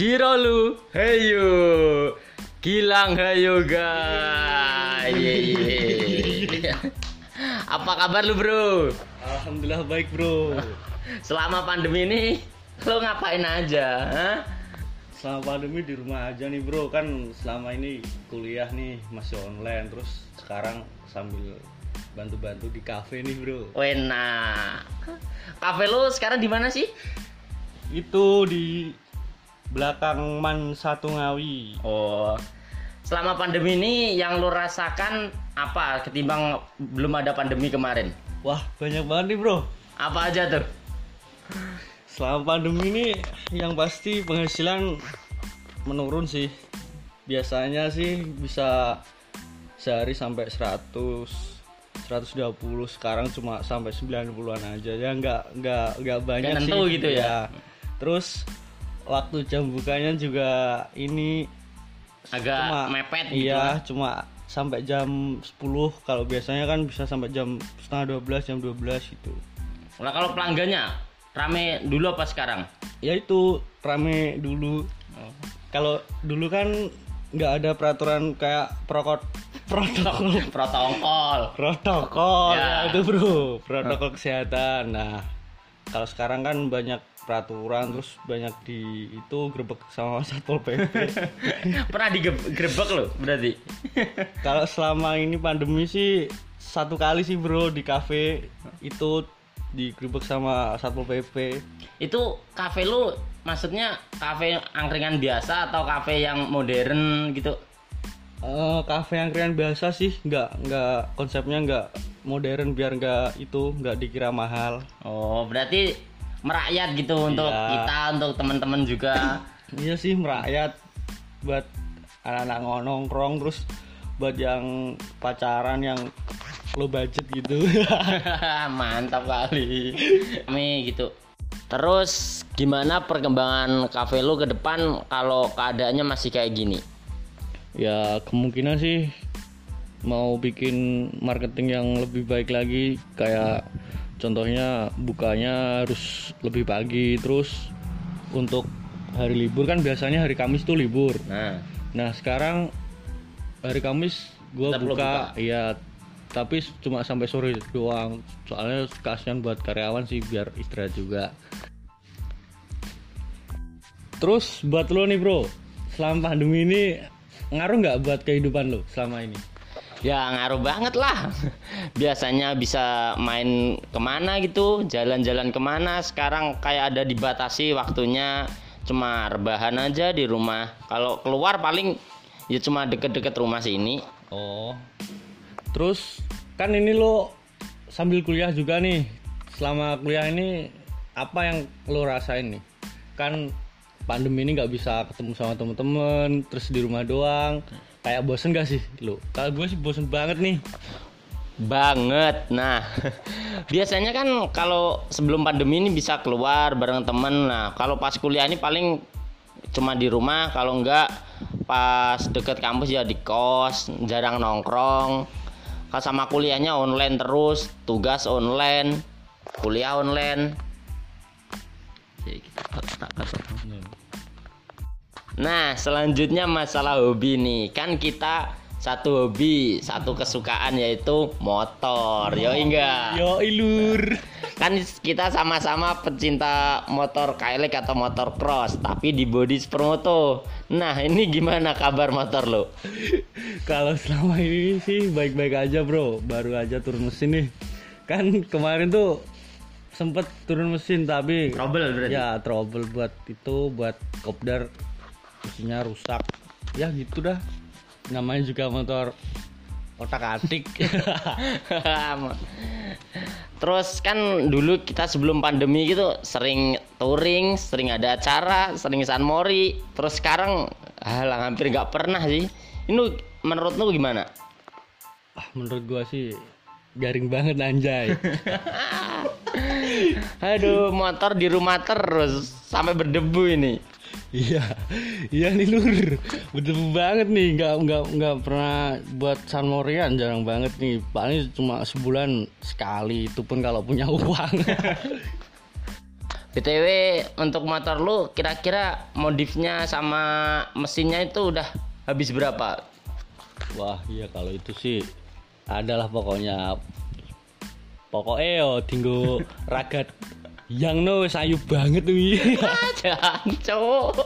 Ciro lu, heyo, Gilang heyo guys. Ye, ye. Apa kabar lu bro? Alhamdulillah baik bro. Selama pandemi ini lo ngapain aja? Hah? Selama pandemi di rumah aja nih bro kan selama ini kuliah nih masih online terus sekarang sambil bantu-bantu di cafe nih bro. Wena, kafe lu sekarang di mana sih? Itu di belakang Man Satu Ngawi. Oh, selama pandemi ini yang lo rasakan apa ketimbang belum ada pandemi kemarin? Wah banyak banget nih bro. Apa aja tuh? Selama pandemi ini yang pasti penghasilan menurun sih. Biasanya sih bisa sehari sampai 100 120 sekarang cuma sampai 90-an aja ya nggak nggak nggak banyak Nggak sih nentu gitu ya? terus waktu jam bukanya juga ini Agak cuma mepet gitu. iya cuma sampai jam 10 kalau biasanya kan bisa sampai jam setengah 12 jam 12 gitu Nah kalau pelanggannya rame dulu apa sekarang? ya itu rame dulu kalau dulu kan nggak ada peraturan kayak prokot protokol Protokol. protokol Ya. ya. itu bro protokol kesehatan nah kalau sekarang kan banyak peraturan terus banyak di itu grebek sama satpol pp Pernah digerebek lo berarti? kalau selama ini pandemi sih satu kali sih bro di cafe itu digrebek sama satpol pp Itu kafe lu maksudnya kafe angkringan biasa atau kafe yang modern gitu? Eh, kafe angkringan biasa sih nggak nggak konsepnya nggak modern biar nggak itu nggak dikira mahal Oh berarti merakyat gitu untuk Iya. kita untuk teman-teman juga. iya sih merakyat buat anak-anak nongkrong terus buat yang pacaran yang low budget gitu Mantap kali. Kami gitu. Terus gimana perkembangan kafe lu ke depan kalau keadaannya masih kayak gini? Ya kemungkinan sih mau bikin marketing yang lebih baik lagi. Kayak contohnya bukanya harus lebih pagi. Terus untuk hari libur kan biasanya hari Kamis tuh libur. Nah, nah sekarang hari Kamis gua Tetap lo buka. iya tapi cuma sampai sore doang. Soalnya kasihan buat karyawan sih biar istirahat juga. Terus buat lo nih bro. Selama pandemi ini ngaruh nggak buat kehidupan lo selama ini ya ngaruh banget lah. Biasanya bisa main ke mana gitu, jalan-jalan ke mana. Sekarang kayak ada dibatasi waktunya, cuma rebahan aja di rumah. Kalau keluar paling ya cuma deket-deket rumah sini. oh terus kan ini lo sambil kuliah juga nih selama kuliah ini apa yang lo rasain nih kan pandemi ini nggak bisa ketemu sama temen-temen terus di rumah doang kayak bosen gak sih lo kalau gue sih bosen banget nih banget. Nah, biasanya kan kalau sebelum pandemi ini bisa keluar bareng temen. Nah, kalau pas kuliah ini paling cuma di rumah. Kalau enggak pas deket kampus ya di kos, jarang nongkrong. Kalau sama kuliahnya online terus, tugas online, kuliah online. Jadi kita tak- tak- Nah, selanjutnya masalah hobi nih. Kan kita satu hobi, satu kesukaan yaitu motor. Yo enggak. yo ilur Kan kita sama-sama pecinta motor kailek atau motor cross, tapi di body supermoto. Nah, ini gimana kabar motor lo? kalau selama ini sih baik-baik aja bro baru aja turun mesin nih kan kemarin tuh sempet turun mesin tapi Trouble berarti. ya trouble buat itu buat kopdar mesinnya rusak ya gitu dah namanya juga motor otak atik Terus kan dulu kita sebelum pandemi gitu sering touring, sering ada acara, sering San Mori. Terus sekarang halah hampir nggak pernah sih. Ini menurut lu gimana? ah, menurut gua sih garing banget anjay Aduh, motor di rumah terus sampai berdebu ini. Iya iya nih lur. Betul banget nih. Nggak nggak nggak pernah buat San Morian jarang banget nih. Paling cuma sebulan sekali itu pun kalau punya uang. BTW untuk motor lu kira-kira modifnya sama mesinnya itu udah habis berapa? Wah iya kalau itu sih adalah pokoknya. Pokoknya yo tinggu ragat yang no sayu banget wi Jangan cowok.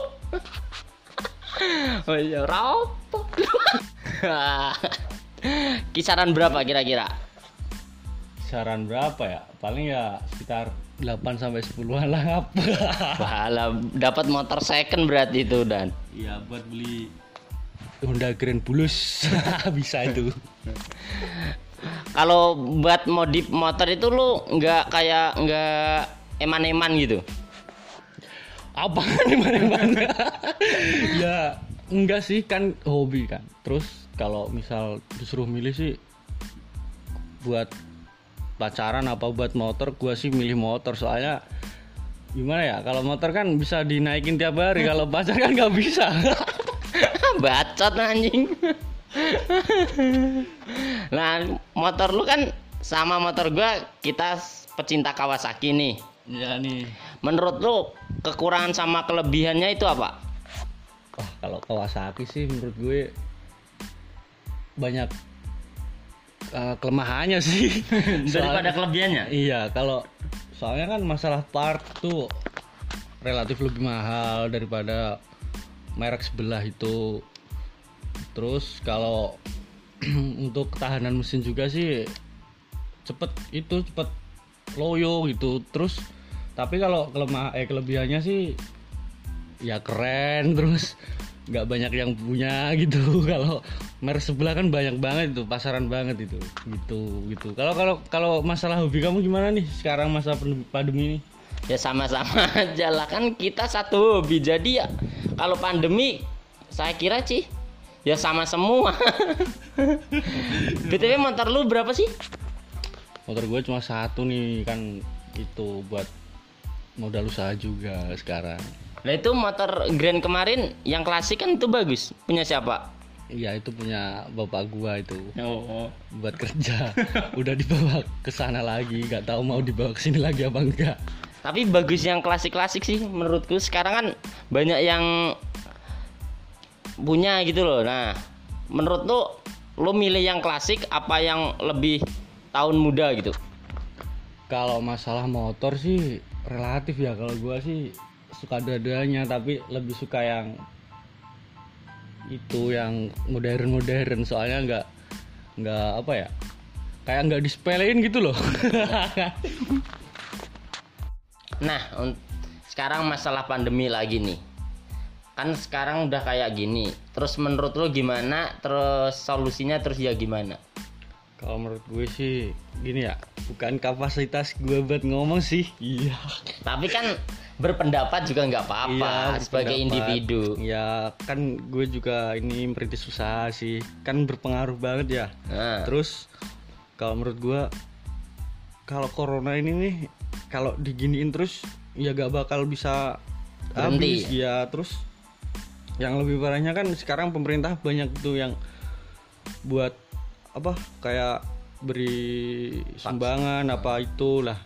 Oh iya, rapok. Kisaran berapa kira-kira? saran berapa ya paling ya sekitar 8 sampai 10-an lah ngap Walah, dapat motor second berarti itu dan. iya buat beli Honda Grand Bulus bisa itu Kalau buat modif motor itu lu nggak kayak nggak eman-eman gitu. apa di mana-mana ya enggak sih kan hobi kan terus kalau misal disuruh milih sih buat pacaran apa buat motor gua sih milih motor soalnya gimana ya kalau motor kan bisa dinaikin tiap hari kalau pacar kan nggak bisa Bacot anjing. nah, motor lu kan sama motor gua kita pecinta Kawasaki nih. Ya nih Menurut lu kekurangan sama kelebihannya itu apa? wah kalau Kawasaki sih menurut gue banyak eh, kelemahannya sih Daripada kelebihannya? Iya, kalau soalnya kan masalah part tuh relatif lebih mahal daripada merek sebelah itu. Terus kalau untuk ketahanan mesin juga sih cepet itu cepet loyo gitu. Terus tapi kalau kelemah eh kelebihannya sih ya keren terus nggak banyak yang punya gitu kalau merek sebelah kan banyak banget itu pasaran banget itu gitu gitu kalau kalau kalau masalah hobi kamu gimana nih sekarang masa pandem- pandemi ini Ya sama-sama aja lah kan kita satu hobi. Jadi ya kalau pandemi saya kira sih ya sama semua. BTW motor lu berapa sih? motor gue cuma satu nih kan itu buat modal usaha juga sekarang Nah itu motor Grand kemarin yang klasik kan itu bagus. Punya siapa? iya itu punya bapak gua itu Oh. buat kerja udah dibawa ke sana lagi nggak tahu mau dibawa ke sini lagi apa enggak Tapi bagus yang klasik-klasik sih menurutku. Sekarang kan banyak yang punya gitu loh. Nah, menurut lu lu milih yang klasik apa yang lebih tahun muda gitu? Kalau masalah motor sih relatif ya kalau gua sih suka dua-duanya tapi lebih suka yang itu yang modern-modern soalnya nggak nggak apa ya kayak nggak disepelein gitu loh Nah, sekarang masalah pandemi lagi nih. Kan sekarang udah kayak gini. Terus menurut lo gimana? Terus solusinya terus ya gimana? Kalau menurut gue sih gini ya bukan kapasitas gue buat ngomong sih iya Tapi kan berpendapat juga nggak apa-apa sebagai berpendapat. individu. ya kan gue juga ini merintis usaha sih kan berpengaruh banget ya Nah, Terus kalau menurut gua kalau corona ini nih kalau diginiin terus ya gak bakal bisa Berhenti. habis ya terus yang lebih parahnya kan sekarang pemerintah banyak tuh yang buat apa kayak beri sumbangan apa itulah.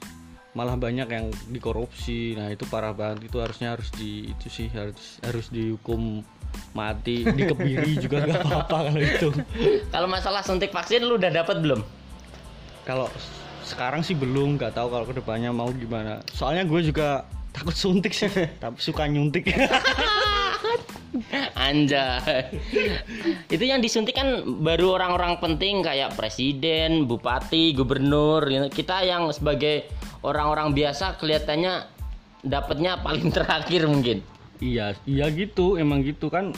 Malah banyak yang dikorupsi. Nah itu parah banget. Itu harusnya harus di itu sih harus harus dihukum mati. Dikebiri juga nggak apa-apa kalau itu. Kalau masalah suntik vaksin lu udah dapat belum? kalau sekarang sih belum. Nggak tahu kalau ke depannya mau gimana. Soalnya gue juga takut suntik sih. Tapi suka nyuntik Anjay. Itu yang disuntik kan baru orang-orang penting kayak presiden, bupati, gubernur. gitu. Kita yang sebagai orang-orang biasa kelihatannya dapatnya paling terakhir mungkin. iya iya gitu emang gitu kan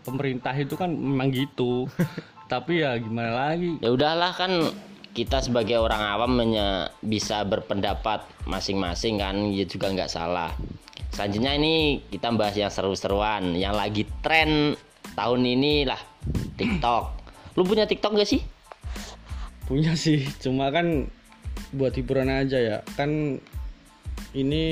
pemerintah itu kan memang gitu tapi ya gimana lagi Ya udahlah kan kita sebagai orang awam hanya bisa berpendapat masing-masing kan ya juga nggak salah. Selanjutnya ini kita bahas yang seru-seruan yang lagi tren tahun ini lah TikTok. Lu punya TikTok gak sih? punya sih cuma kan buat hiburan aja ya kan ini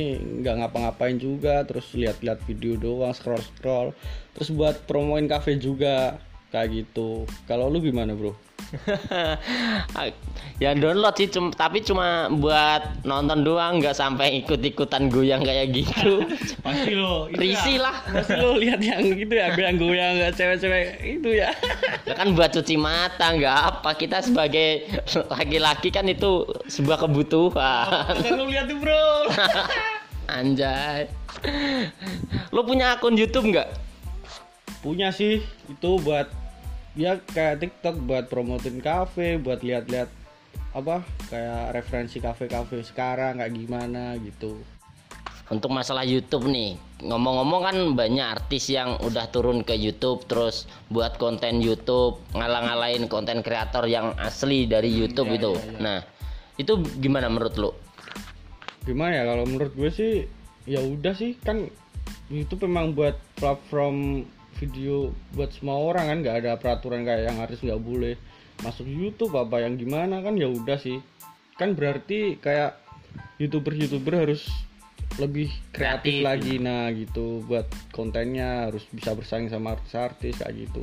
nggak ngapa-ngapain juga terus lihat-lihat video doang scroll scroll terus buat promoin cafe juga kayak gitu kalau lu gimana bro yang download sih cum- tapi cuma buat nonton doang nggak sampai ikut-ikutan goyang kayak gitu. Pasti lo itu Risih ya, lah. pasti lo lihat yang gitu ya goyang-goyang nggak cewek-cewek itu ya. Ya kan buat cuci mata nggak apa kita sebagai laki-laki kan itu sebuah kebutuhan. Kan lo lihat tuh bro. Anjay. Lo punya akun YouTube nggak? Punya sih itu buat ya kayak TikTok buat promotin kafe buat lihat-lihat apa kayak referensi kafe-kafe sekarang kayak gimana gitu. Untuk masalah YouTube nih ngomong-ngomong kan banyak artis yang udah turun ke YouTube terus buat konten YouTube ngalah-ngalahin konten kreator yang asli dari YouTube iya, itu. iya, iya. nah itu gimana menurut lo gimana ya kalau menurut gue sih ya udah sih kan YouTube memang buat platform video buat semua orang kan nggak ada peraturan kayak yang artis nggak boleh masuk YouTube apa yang gimana kan ya udah sih. Kan berarti kayak youtuber youtuber harus lebih kreatif Kreatif. lagi nah gitu. Buat kontennya harus bisa bersaing sama artis-artis kayak gitu.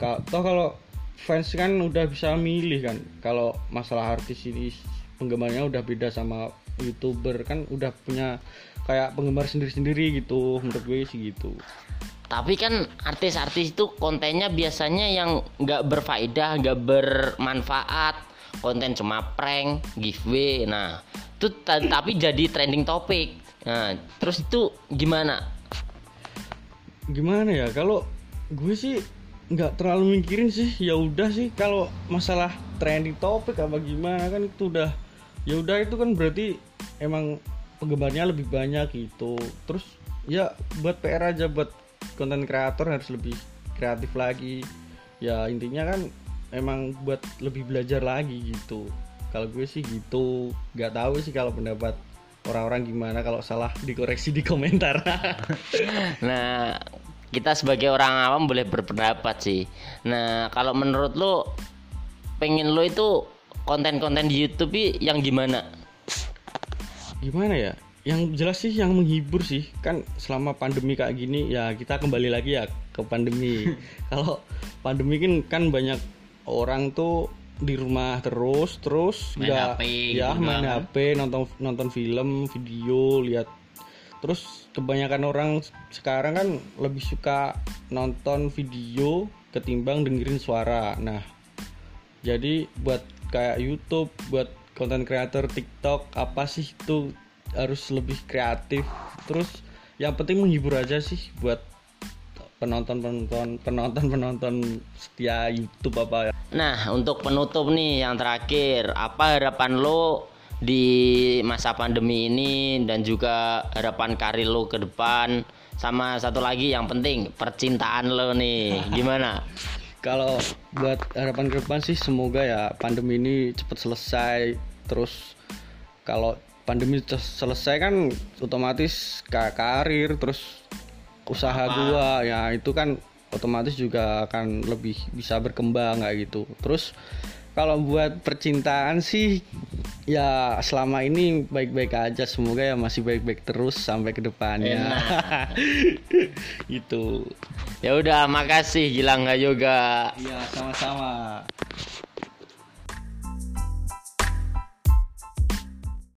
Toh kalau fans kan udah bisa milih kan. Kalau masalah artis ini penggemarnya udah beda sama youtuber kan udah punya kayak penggemar sendiri-sendiri gitu menurut gue sih gitu tapi kan artis-artis itu kontennya biasanya yang nggak berfaedah nggak bermanfaat. Konten cuma prank giveaway. Nah itu ta- tapi jadi trending topik nah terus itu gimana? Gimana ya? Kalau gue sih nggak terlalu mikirin sih. Ya udah sih kalau masalah trending topik apa gimana kan itu udah ya udah itu kan berarti emang penggemarnya lebih banyak gitu. Terus ya buat PR aja buat konten kreator harus lebih kreatif lagi. Ya intinya kan emang buat lebih belajar lagi gitu. Kalau gue sih gitu. Nggak tahu sih kalau pendapat orang-orang gimana kalau salah dikoreksi di komentar. Nah, kita sebagai orang awam boleh berpendapat sih. Nah, kalau menurut lo pengen lo itu konten-konten di YouTube yang gimana? gimana ya yang jelas sih yang menghibur sih. Kan selama pandemi kayak gini ya kita kembali lagi ya ke pandemi. Kalau pandemi kan kan banyak orang tuh di rumah terus terus Main nggak- HP ya gitu main kan. HP nonton nonton film video lihat. Terus kebanyakan orang sekarang kan lebih suka nonton video ketimbang dengerin suara. Nah jadi buat kayak YouTube buat konten creator TikTok apa sih itu harus lebih kreatif. Terus yang penting menghibur aja sih buat penonton penonton penonton penonton setia YouTube apa ya. Nah, untuk penutup nih yang terakhir, apa harapan lo di masa pandemi ini dan juga harapan karir lo ke depan? Sama satu lagi yang penting percintaan lo nih. Gimana? kalau buat harapan ke depan sih semoga ya pandemi ini cepat selesai. Terus kalau pandemi selesai kan otomatis ka- karir terus usaha gua ya itu kan otomatis juga akan lebih bisa berkembang kayak gitu. Terus kalau buat percintaan sih ya selama ini baik-baik aja. Semoga ya masih baik-baik terus sampai ke depannya. Gitu. Ya udah, makasih Gilang Yoga. Iya sama-sama